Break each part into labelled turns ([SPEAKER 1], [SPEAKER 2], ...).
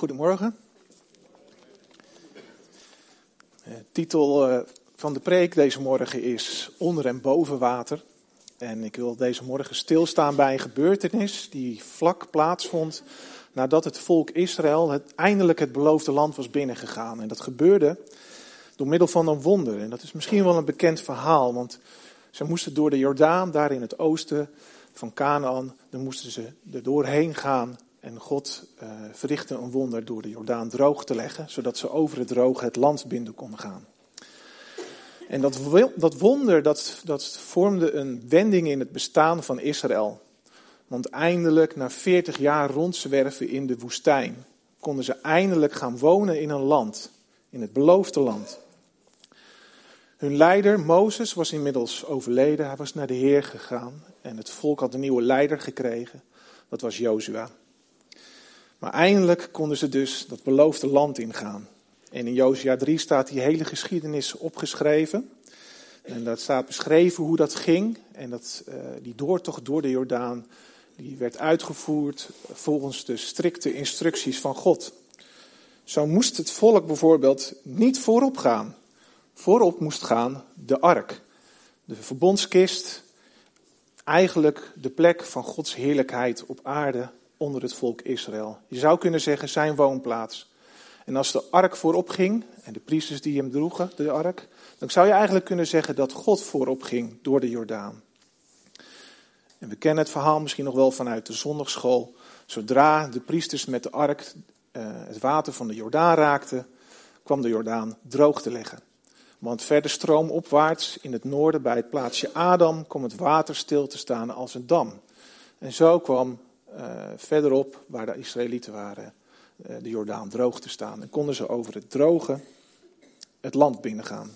[SPEAKER 1] Goedemorgen. De titel eh, van de preek deze morgen is Onder en boven water. En ik wil deze morgen stilstaan bij een gebeurtenis die vlak plaatsvond nadat het volk Israël het, eindelijk het beloofde land was binnengegaan. En dat gebeurde door middel van een wonder. En dat is misschien wel een bekend verhaal, want ze moesten door de Jordaan, daar in het oosten van Canaan, dan moesten ze er doorheen gaan en God uh, verrichtte een wonder door de Jordaan droog te leggen, zodat ze over het droge het land binnen konden gaan. En dat, dat wonder, dat, dat vormde een wending in het bestaan van Israël. Want eindelijk, na 40 jaar rondzwerven in de woestijn, konden ze eindelijk gaan wonen in een land, in het beloofde land. Hun leider, Mozes, was inmiddels overleden. Hij was naar de Heer gegaan en het volk had een nieuwe leider gekregen. Dat was Jozua. Maar eindelijk konden ze dus dat beloofde land ingaan. En in Josia 3 staat die hele geschiedenis opgeschreven. En daar staat beschreven hoe dat ging. En dat, uh, die doortocht door de Jordaan, die werd uitgevoerd volgens de strikte instructies van God. Zo moest het volk bijvoorbeeld niet voorop gaan. Voorop moest gaan de ark, de verbondskist, eigenlijk de plek van Gods heerlijkheid op aarde onder het volk Israël. Je zou kunnen zeggen zijn woonplaats. En als de ark voorop ging, en de priesters die hem droegen, de ark, dan zou je eigenlijk kunnen zeggen dat God voorop ging door de Jordaan. En we kennen het verhaal misschien nog wel vanuit de zondagschool. Zodra de priesters met de ark uh, het water van de Jordaan raakten, kwam de Jordaan droog te leggen. Want verder stroomopwaarts in het noorden bij het plaatsje Adam kwam het water stil te staan als een dam. En zo kwam verderop, waar de Israëlieten waren, uh, de Jordaan droog te staan. En konden ze over het droge het land binnengaan.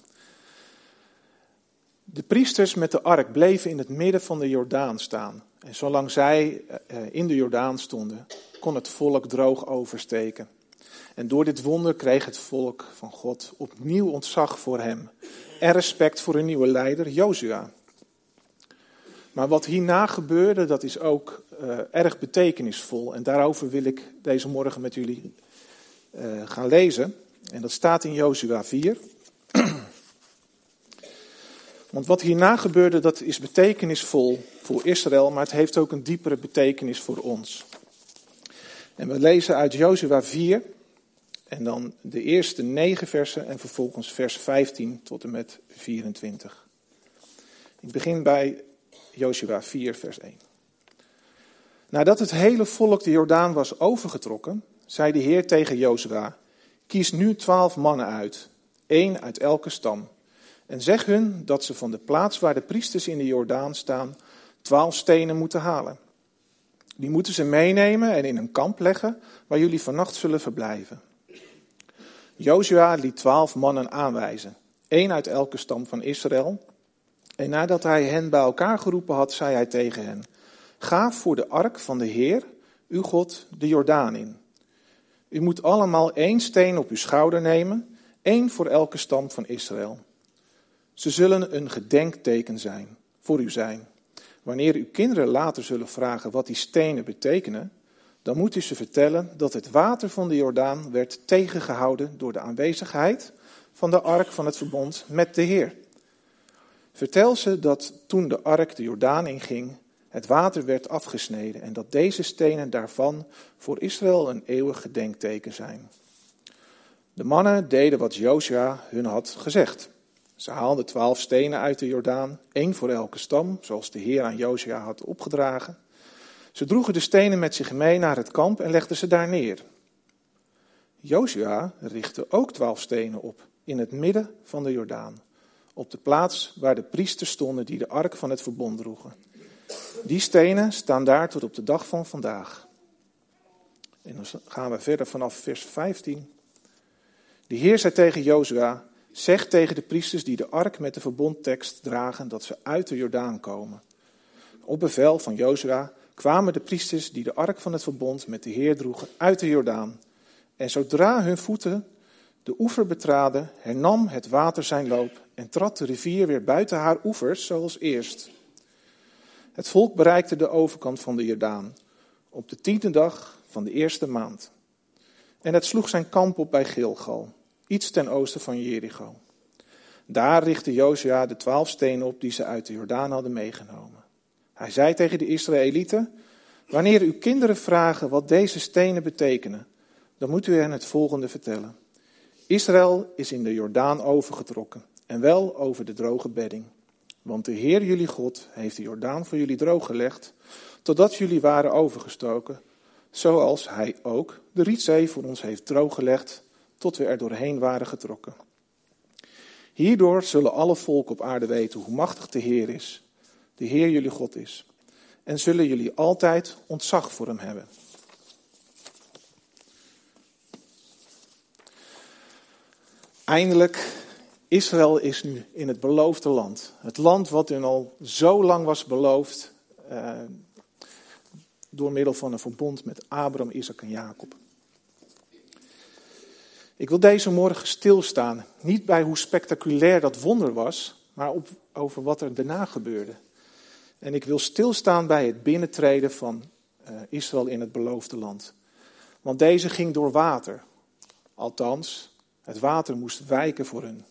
[SPEAKER 1] De priesters met de ark bleven in het midden van de Jordaan staan. En zolang zij uh, in de Jordaan stonden, kon het volk droog oversteken. En door dit wonder kreeg het volk van God opnieuw ontzag voor hem en respect voor hun nieuwe leider, Jozua. Maar wat hierna gebeurde, dat is ook uh, erg betekenisvol. En daarover wil ik deze morgen met jullie uh, gaan lezen. En dat staat in Jozua 4. Want wat hierna gebeurde, dat is betekenisvol voor Israël, maar het heeft ook een diepere betekenis voor ons. En we lezen uit Jozua 4, en dan de eerste negen versen en vervolgens vers 15 tot en met 24. Ik begin bij Joshua 4, vers 1. Nadat het hele volk de Jordaan was overgetrokken, zei de Heer tegen Jozua: Kies nu twaalf mannen uit, één uit elke stam. En zeg hun dat ze van de plaats waar de priesters in de Jordaan staan, twaalf stenen moeten halen. Die moeten ze meenemen en in een kamp leggen waar jullie vannacht zullen verblijven. Jozua liet twaalf mannen aanwijzen, één uit elke stam van Israël. En nadat hij hen bij elkaar geroepen had, zei hij tegen hen: Ga voor de ark van de Heer, uw God, de Jordaan in. U moet allemaal één steen op uw schouder nemen, één voor elke stam van Israël. Ze zullen een gedenkteken zijn, voor u zijn. Wanneer uw kinderen later zullen vragen wat die stenen betekenen, dan moet u ze vertellen dat het water van de Jordaan werd tegengehouden door de aanwezigheid van de ark van het verbond met de Heer. Vertel ze dat toen de ark de Jordaan inging, het water werd afgesneden en dat deze stenen daarvan voor Israël een eeuwig gedenkteken zijn. De mannen deden wat Jozua hun had gezegd. Ze haalden twaalf stenen uit de Jordaan, één voor elke stam, zoals de Heer aan Jozua had opgedragen. Ze droegen de stenen met zich mee naar het kamp en legden ze daar neer. Jozua richtte ook twaalf stenen op in het midden van de Jordaan, op de plaats waar de priesters stonden die de ark van het verbond droegen. Die stenen staan daar tot op de dag van vandaag. En dan gaan we verder vanaf vers 15. De Heer zei tegen Jozua: Zeg tegen de priesters die de ark met de verbondtekst dragen dat ze uit de Jordaan komen. Op bevel van Jozua kwamen de priesters die de ark van het verbond met de Heer droegen uit de Jordaan. En zodra hun voeten de oever betraden, hernam het water zijn loop en trad de rivier weer buiten haar oevers zoals eerst. Het volk bereikte de overkant van de Jordaan op de tiende dag van de eerste maand. En het sloeg zijn kamp op bij Gilgal, iets ten oosten van Jericho. Daar richtte Josia de twaalf stenen op die ze uit de Jordaan hadden meegenomen. Hij zei tegen de Israëlieten, wanneer uw kinderen vragen wat deze stenen betekenen, dan moet u hen het volgende vertellen. Israël is in de Jordaan overgetrokken en wel over de droge bedding. Want de Heer jullie God heeft de Jordaan voor jullie drooggelegd, totdat jullie waren overgestoken, zoals Hij ook de Rietzee voor ons heeft drooggelegd, tot we er doorheen waren getrokken. Hierdoor zullen alle volken op aarde weten hoe machtig de Heer is, de Heer jullie God is, en zullen jullie altijd ontzag voor Hem hebben. Eindelijk, Israël is nu in het beloofde land. Het land wat hun al zo lang was beloofd uh, door middel van een verbond met Abraham, Isaac en Jacob. Ik wil deze morgen stilstaan, niet bij hoe spectaculair dat wonder was, maar op, over wat er daarna gebeurde. En ik wil stilstaan bij het binnentreden van uh, Israël in het beloofde land. Want deze ging door water. Althans, het water moest wijken voor hun.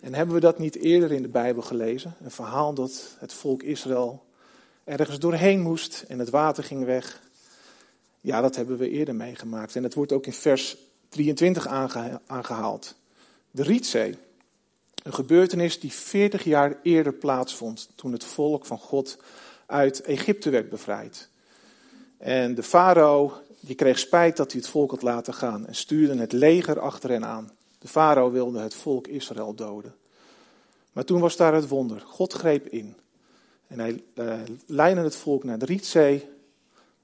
[SPEAKER 1] En hebben we dat niet eerder in de Bijbel gelezen? Een verhaal dat het volk Israël ergens doorheen moest en het water ging weg. Ja, dat hebben we eerder meegemaakt. En het wordt ook in vers 23 aangehaald. De Rietzee. Een gebeurtenis die 40 jaar eerder plaatsvond toen het volk van God uit Egypte werd bevrijd. En de farao die kreeg spijt dat hij het volk had laten gaan en stuurde het leger achter hen aan. De farao wilde het volk Israël doden. Maar toen was daar het wonder. God greep in. En hij uh, leidde het volk naar de Rietzee,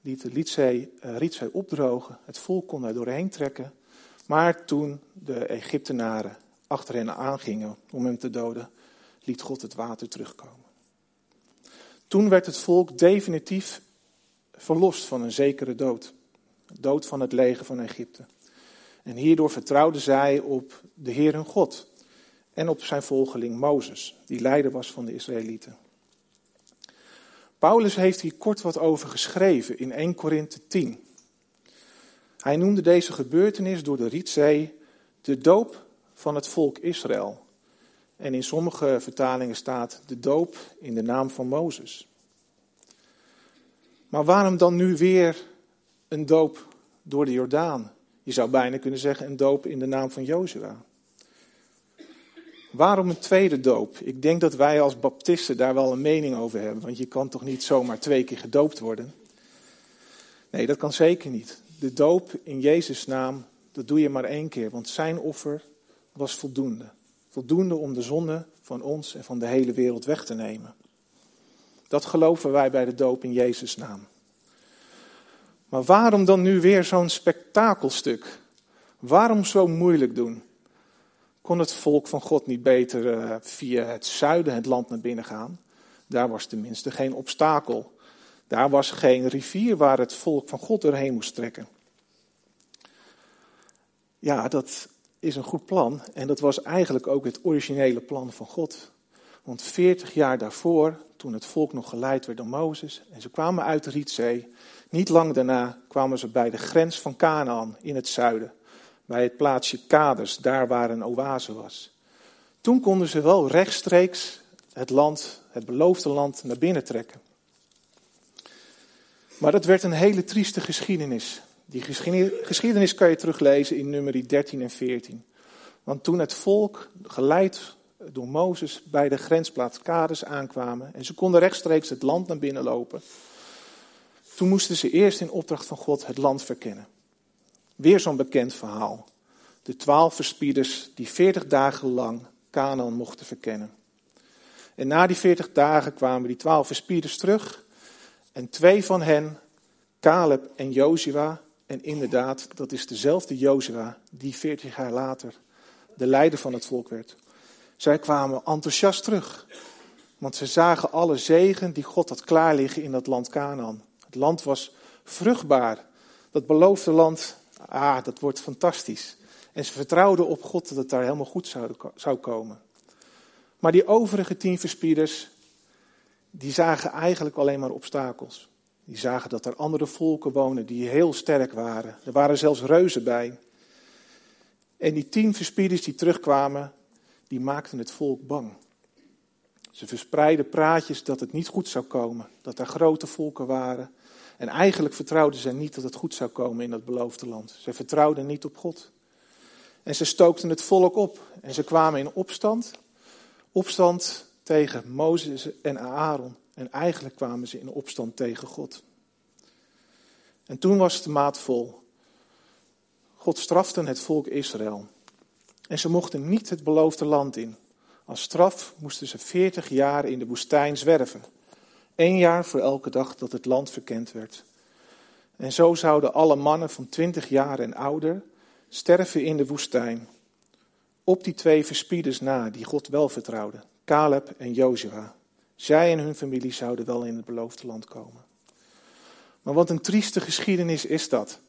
[SPEAKER 1] liet de Rietzee, uh, Rietzee opdrogen. Het volk kon daar doorheen trekken. Maar toen de Egyptenaren achter hen aangingen om hem te doden, liet God het water terugkomen. Toen werd het volk definitief verlost van een zekere dood. Dood van het leger van Egypte. En hierdoor vertrouwden zij op de Heer hun God en op zijn volgeling Mozes, die leider was van de Israëlieten. Paulus heeft hier kort wat over geschreven in 1 Korinthe 10. Hij noemde deze gebeurtenis door de Rietzee de doop van het volk Israël. En in sommige vertalingen staat de doop in de naam van Mozes. Maar waarom dan nu weer een doop door de Jordaan? Je zou bijna kunnen zeggen een doop in de naam van Jozua. Waarom een tweede doop? Ik denk dat wij als baptisten daar wel een mening over hebben. Want je kan toch niet zomaar twee keer gedoopt worden? Nee, dat kan zeker niet. De doop in Jezus' naam, dat doe je maar één keer. Want zijn offer was voldoende. Voldoende om de zonde van ons en van de hele wereld weg te nemen. Dat geloven wij bij de doop in Jezus' naam. Maar waarom dan nu weer zo'n spektakelstuk? Waarom zo moeilijk doen? Kon het volk van God niet beter uh, via het zuiden het land naar binnen gaan? Daar was tenminste geen obstakel. Daar was geen rivier waar het volk van God doorheen moest trekken. Ja, dat is een goed plan. En dat was eigenlijk ook het originele plan van God. Want 40 jaar daarvoor, toen het volk nog geleid werd door Mozes, en ze kwamen uit de Rietzee, niet lang daarna kwamen ze bij de grens van Canaan in het zuiden bij het plaatsje Kades, daar waar een oase was. Toen konden ze wel rechtstreeks het land, het beloofde land, naar binnen trekken. Maar dat werd een hele trieste geschiedenis. Die geschiedenis kan je teruglezen in nummer 13 en 14. Want toen het volk, geleid door Mozes, bij de grensplaats Kades aankwamen en ze konden rechtstreeks het land naar binnen lopen, toen moesten ze eerst in opdracht van God het land verkennen. Weer zo'n bekend verhaal. De twaalf verspieders die veertig dagen lang Canaan mochten verkennen. En na die veertig dagen kwamen die twaalf verspieders terug. En twee van hen, Caleb en Jozua, en inderdaad, dat is dezelfde Jozua die veertig jaar later de leider van het volk werd. Zij kwamen enthousiast terug, want ze zagen alle zegen die God had klaar liggen in dat land Canaan. Land was vruchtbaar. Dat beloofde land ah, dat wordt fantastisch. En ze vertrouwden op God dat het daar helemaal goed zou, zou komen. Maar die overige tien verspieders, die zagen eigenlijk alleen maar obstakels. Die zagen dat er andere volken wonen die heel sterk waren. Er waren zelfs reuzen bij. En die tien verspieders die terugkwamen, die maakten het volk bang. Ze verspreidden praatjes dat het niet goed zou komen, dat er grote volken waren. En eigenlijk vertrouwden ze niet dat het goed zou komen in dat beloofde land. Ze vertrouwden niet op God. En ze stookten het volk op en ze kwamen in opstand. Opstand tegen Mozes en Aaron. En eigenlijk kwamen ze in opstand tegen God. En toen was de maat vol. God strafte het volk Israël. En ze mochten niet het beloofde land in. Als straf moesten ze veertig jaar in de woestijn zwerven. Eén jaar voor elke dag dat het land verkend werd. En zo zouden alle mannen van twintig jaar en ouder sterven in de woestijn. Op die twee verspieders na, die God wel vertrouwden, Caleb en Jozua. Zij en hun familie zouden wel in het beloofde land komen. Maar wat een trieste geschiedenis is dat.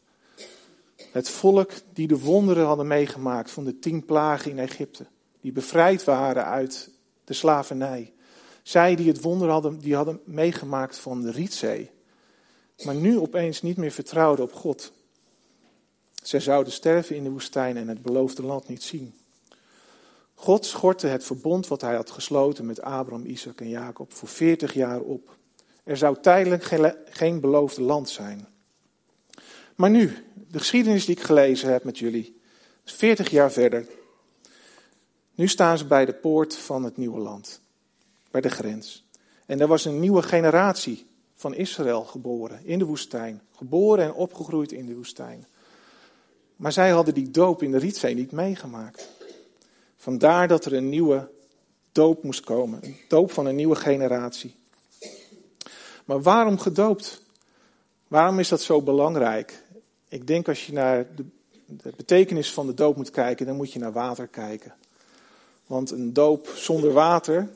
[SPEAKER 1] Het volk die de wonderen hadden meegemaakt van de tien plagen in Egypte. Die bevrijd waren uit de slavernij. Zij die het wonder hadden, die hadden meegemaakt van de Rietzee. Maar nu opeens niet meer vertrouwden op God. Zij zouden sterven in de woestijn en het beloofde land niet zien. God schortte het verbond wat hij had gesloten met Abraham, Isaac en Jacob voor 40 jaar op. Er zou tijdelijk geen, beloofde land zijn. Maar nu, de geschiedenis die ik gelezen heb met jullie, 40 jaar verder. Nu staan ze bij de poort van het nieuwe land, bij de grens. En er was een nieuwe generatie van Israël geboren in de woestijn. Geboren en opgegroeid in de woestijn. Maar zij hadden die doop in de Rietzee niet meegemaakt. Vandaar dat er een nieuwe doop moest komen. Een doop van een nieuwe generatie. Maar waarom gedoopt? Waarom is dat zo belangrijk? Ik denk als je naar de, de, betekenis van de doop moet kijken, dan moet je naar water kijken. Want een doop zonder water,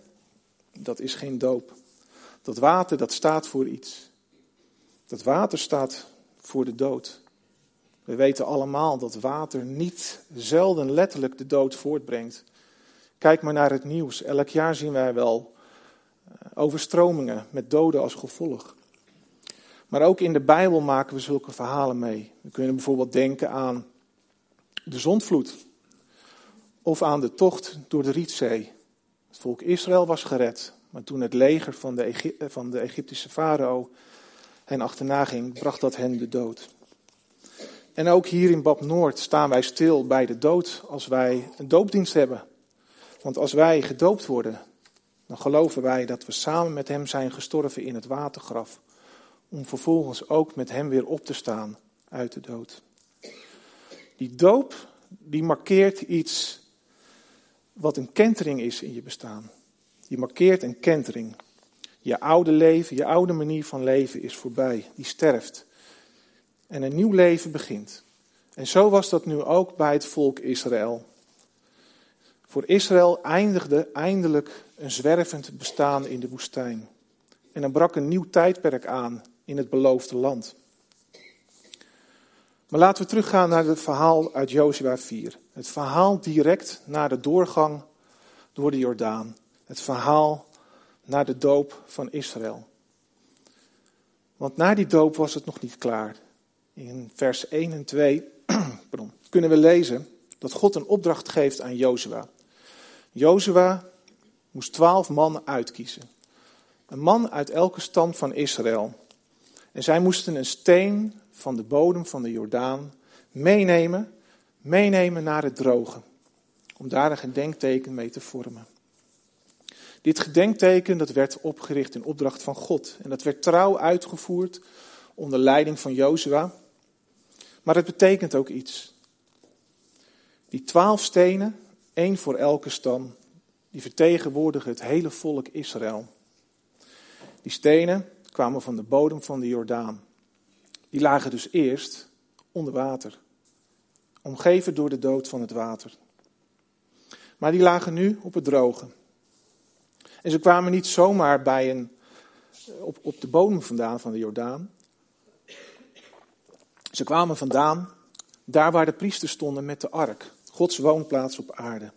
[SPEAKER 1] dat is geen doop. Dat water, dat staat voor iets. Dat water staat voor de dood. We weten allemaal dat water niet zelden letterlijk de dood voortbrengt. Kijk maar naar het nieuws. Elk jaar zien wij wel eh, overstromingen met doden als gevolg. Maar ook in de Bijbel maken we zulke verhalen mee. We kunnen bijvoorbeeld denken aan de zondvloed. Of aan de tocht door de Rietzee. Het volk Israël was gered. Maar toen het leger van de, van de Egyptische farao hen achterna ging, bracht dat hen de dood. En ook hier in Bab Noord staan wij stil bij de dood als wij een doopdienst hebben. Want als wij gedoopt worden, dan geloven wij dat we samen met Hem zijn gestorven in het watergraf. Om vervolgens ook met Hem weer op te staan uit de dood. Die doop, die markeert iets wat een kentering is in je bestaan. Die markeert een kentering. Je oude leven, je oude manier van leven is voorbij. Die sterft en een nieuw leven begint. En zo was dat nu ook bij het volk Israël. Voor Israël eindigde eindelijk een zwervend bestaan in de woestijn. En er brak een nieuw tijdperk aan in het beloofde land. Maar laten we teruggaan naar het verhaal uit Jozua 4. Het verhaal direct na de doorgang door de Jordaan. Het verhaal naar de doop van Israël. Want na die doop was het nog niet klaar. In vers 1 en 2 pardon, kunnen we lezen dat God een opdracht geeft aan Jozua. Jozua moest twaalf mannen uitkiezen. Een man uit elke stam van Israël. En zij moesten een steen van de bodem van de Jordaan meenemen, meenemen naar het droge. Om daar een gedenkteken mee te vormen. Dit gedenkteken dat werd opgericht in opdracht van God. En dat werd trouw uitgevoerd onder leiding van Jozua. Maar het betekent ook iets. Die twaalf stenen, één voor elke stam, die vertegenwoordigen het hele volk Israël. Die stenen kwamen van de bodem van de Jordaan. Die lagen dus eerst onder water, omgeven door de dood van het water. Maar die lagen nu op het droge. En ze kwamen niet zomaar bij een, op, op de bodem vandaan van de Jordaan, ze kwamen vandaan daar waar de priesters stonden met de ark, Gods woonplaats op aarde.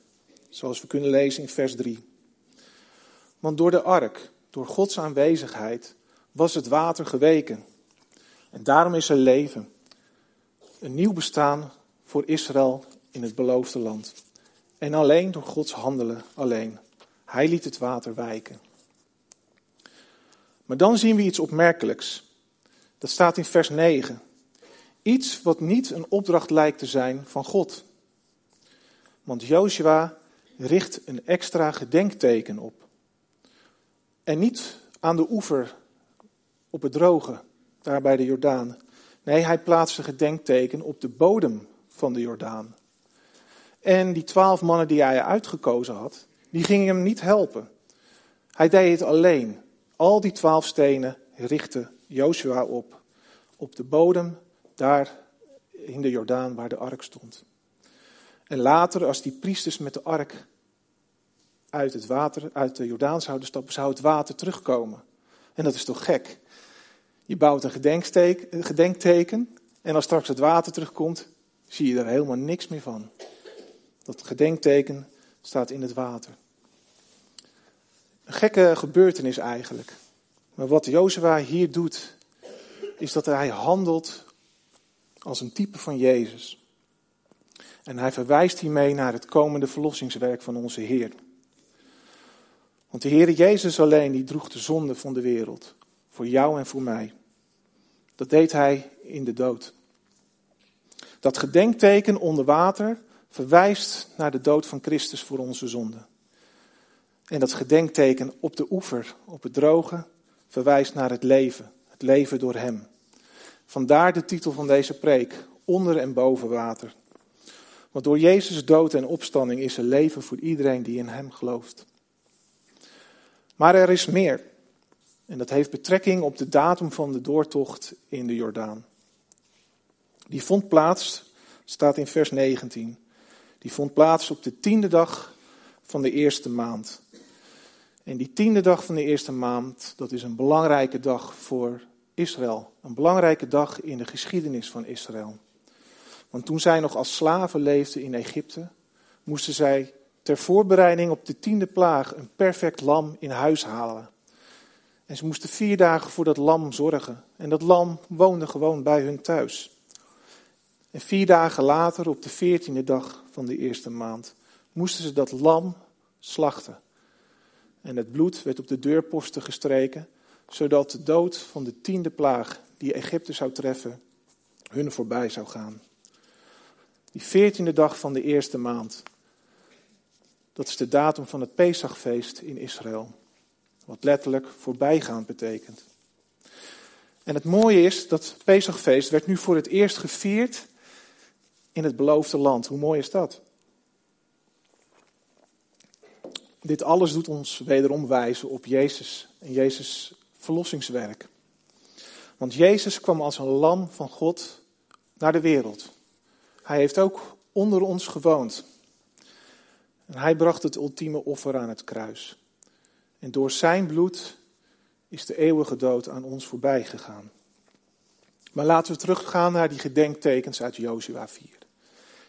[SPEAKER 1] Zoals we kunnen lezen in vers 3. Want door de ark, door Gods aanwezigheid, was het water geweken. En daarom is er leven. Een nieuw bestaan voor Israël in het beloofde land. En alleen door Gods handelen alleen. Hij liet het water wijken. Maar dan zien we iets opmerkelijks. Dat staat in vers 9. Iets wat niet een opdracht lijkt te zijn van God. Want Joshua richt een extra gedenkteken op. En niet aan de oever op het droge, daar bij de Jordaan. Nee, hij plaatste gedenkteken op de bodem van de Jordaan. En die twaalf mannen die hij uitgekozen had, die gingen hem niet helpen. Hij deed het alleen. Al die twaalf stenen richtte Joshua op. Op de bodem, daar in de Jordaan waar de ark stond. En later, als die priesters met de ark uit het water, uit de Jordaan zouden stappen, zou het water terugkomen. En dat is toch gek? Je bouwt een gedenkteken en als straks het water terugkomt, zie je er helemaal niks meer van. Dat gedenkteken staat in het water. Een gekke gebeurtenis eigenlijk. Maar wat Jozua hier doet, is dat hij handelt als een type van Jezus. En hij verwijst hiermee naar het komende verlossingswerk van onze Heer. Want de Heer Jezus alleen, die droeg de zonde van de wereld. Voor jou en voor mij. Dat deed hij in de dood. Dat gedenkteken onder water verwijst naar de dood van Christus voor onze zonde. En dat gedenkteken op de oever, op het droge, verwijst naar het leven. Het leven door Hem. Vandaar de titel van deze preek, onder en boven water. Want door Jezus' dood en opstanding is er leven voor iedereen die in Hem gelooft. Maar er is meer. En dat heeft betrekking op de datum van de doortocht in de Jordaan. Die vond plaats, staat in vers 19. Die vond plaats op de tiende dag van de eerste maand. En die tiende dag van de eerste maand, dat is een belangrijke dag voor Israël. Een belangrijke dag in de geschiedenis van Israël. Want toen zij nog als slaven leefden in Egypte, moesten zij ter voorbereiding op de tiende plaag een perfect lam in huis halen. En ze moesten vier dagen voor dat lam zorgen. En dat lam woonde gewoon bij hun thuis. En vier dagen later, op de veertiende dag van de eerste maand, moesten ze dat lam slachten. En het bloed werd op de deurposten gestreken, zodat de dood van de tiende plaag die Egypte zou treffen, hun voorbij zou gaan. Die veertiende dag van de eerste maand, dat is de datum van het Pesachfeest in Israël. Wat letterlijk voorbijgaand betekent. En het mooie is dat Pesachfeest werd nu voor het eerst gevierd in het beloofde land. Hoe mooi is dat? Dit alles doet ons wederom wijzen op Jezus en Jezus verlossingswerk. Want Jezus kwam als een lam van God naar de wereld. Hij heeft ook onder ons gewoond. En hij bracht het ultieme offer aan het kruis. En door zijn bloed is de eeuwige dood aan ons voorbij gegaan. Maar laten we teruggaan naar die gedenktekens uit Jozua 4.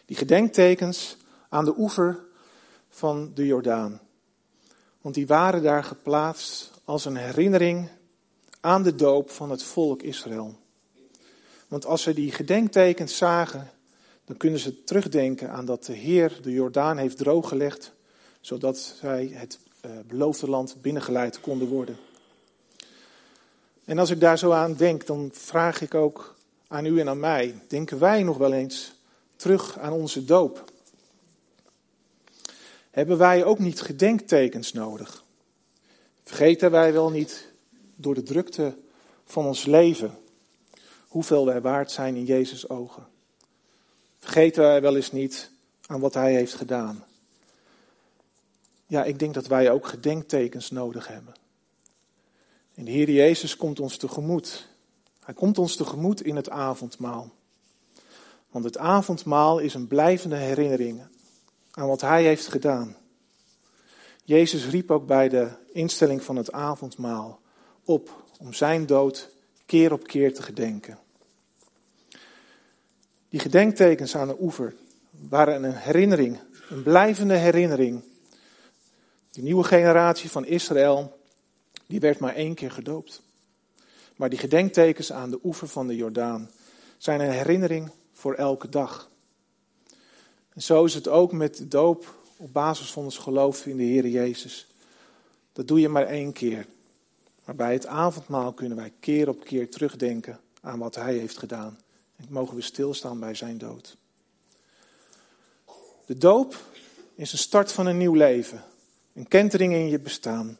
[SPEAKER 1] Die gedenktekens aan de oever van de Jordaan. Want die waren daar geplaatst als een herinnering aan de doop van het volk Israël. Want als ze die gedenktekens zagen, dan kunnen ze terugdenken aan dat de Heer de Jordaan heeft drooggelegd, zodat zij het beloofde land binnengeleid konden worden. En als ik daar zo aan denk, dan vraag ik ook aan u en aan mij, denken wij nog wel eens terug aan onze doop? Hebben wij ook niet gedenktekens nodig? Vergeten wij wel niet door de drukte van ons leven hoeveel wij waard zijn in Jezus' ogen? Vergeten wij wel eens niet aan wat Hij heeft gedaan? Ja, ik denk dat wij ook gedenktekens nodig hebben. En de Heer Jezus komt ons tegemoet. Hij komt ons tegemoet in het avondmaal. Want het avondmaal is een blijvende herinnering aan wat Hij heeft gedaan. Jezus riep ook bij de instelling van het avondmaal op om Zijn dood keer op keer te gedenken. Die gedenktekens aan de oever waren een herinnering, een blijvende herinnering. Die nieuwe generatie van Israël, die werd maar één keer gedoopt. Maar die gedenktekens aan de oever van de Jordaan zijn een herinnering voor elke dag. En zo is het ook met de doop op basis van ons geloof in de Heer Jezus. Dat doe je maar één keer. Maar bij het avondmaal kunnen wij keer op keer terugdenken aan wat Hij heeft gedaan. En mogen we stilstaan bij Zijn dood. De doop is een start van een nieuw leven. Een kentering in je bestaan.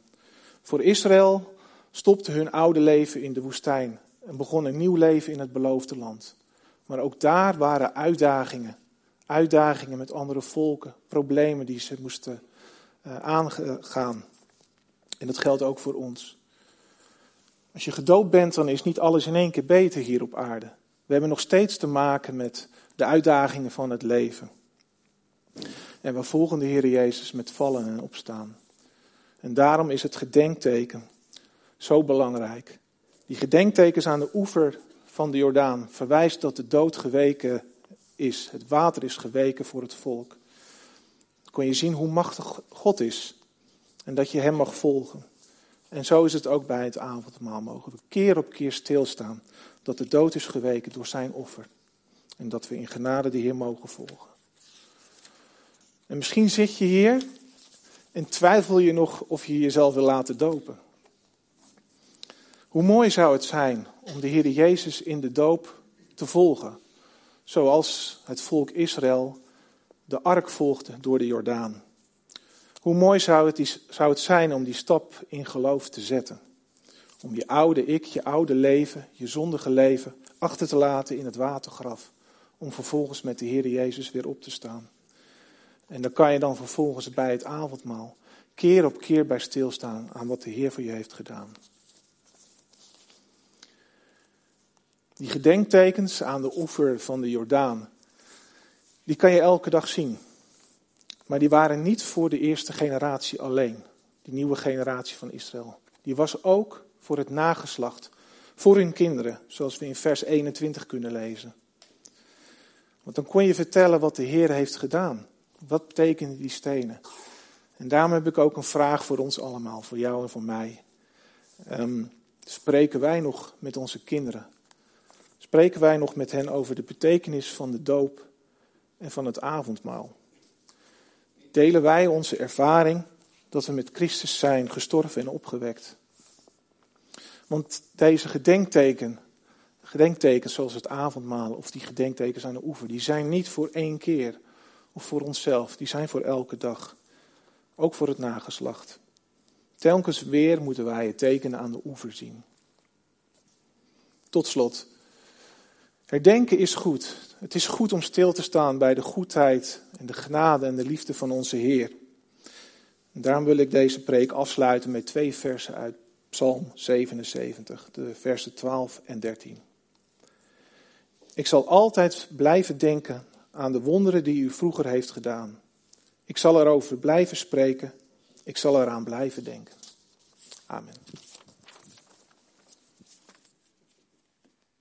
[SPEAKER 1] Voor Israël stopte hun oude leven in de woestijn en begon een nieuw leven in het beloofde land. Maar ook daar waren uitdagingen. Uitdagingen met andere volken, problemen die ze moesten uh, aangaan. En dat geldt ook voor ons. Als je gedoopt bent, dan is niet alles in één keer beter hier op aarde. We hebben nog steeds te maken met de uitdagingen van het leven. En we volgen de Heer Jezus met vallen en opstaan. En daarom is het gedenkteken zo belangrijk. Die gedenktekens aan de oever van de Jordaan verwijst dat de dood geweken is. Het water is geweken voor het volk. Dan kon je zien hoe machtig God is. En dat je hem mag volgen. En zo is het ook bij het avondmaal. Mogen we keer op keer stilstaan. Dat de dood is geweken door zijn offer. En dat we in genade de Heer mogen volgen. En misschien zit je hier en twijfel je nog of je jezelf wil laten dopen. Hoe mooi zou het zijn om de Heer Jezus in de doop te volgen, zoals het volk Israël de ark volgde door de Jordaan. Hoe mooi zou het, zou het zijn om die stap in geloof te zetten. Om je oude ik, je oude leven, je zondige leven achter te laten in het watergraf. Om vervolgens met de Heer Jezus weer op te staan. En dan kan je dan vervolgens bij het avondmaal keer op keer bij stilstaan aan wat de Heer voor je heeft gedaan. Die gedenktekens aan de oever van de Jordaan, die kan je elke dag zien. Maar die waren niet voor de eerste generatie alleen, die nieuwe generatie van Israël. Die was ook voor het nageslacht, voor hun kinderen, zoals we in vers 21 kunnen lezen. Want dan kon je vertellen wat de Heer heeft gedaan. Wat betekenen die stenen? En daarom heb ik ook een vraag voor ons allemaal, voor jou en voor mij. Um, spreken wij nog met onze kinderen? Spreken wij nog met hen over de betekenis van de doop en van het avondmaal? Delen wij onze ervaring dat we met Christus zijn gestorven en opgewekt? Want deze gedenkteken, gedenktekens zoals het avondmaal of die gedenktekens aan de oever, die zijn niet voor één keer voor onszelf, die zijn voor elke dag. Ook voor het nageslacht. Telkens weer moeten wij het tekenen aan de oever zien. Tot slot. Herdenken is goed. Het is goed om stil te staan bij de goedheid en de genade en de liefde van onze Heer. Daarom wil ik deze preek afsluiten met twee versen uit Psalm 77, de versen 12 en 13. Ik zal altijd blijven denken aan de wonderen die u vroeger heeft gedaan. Ik zal erover blijven spreken. Ik zal eraan blijven denken. Amen.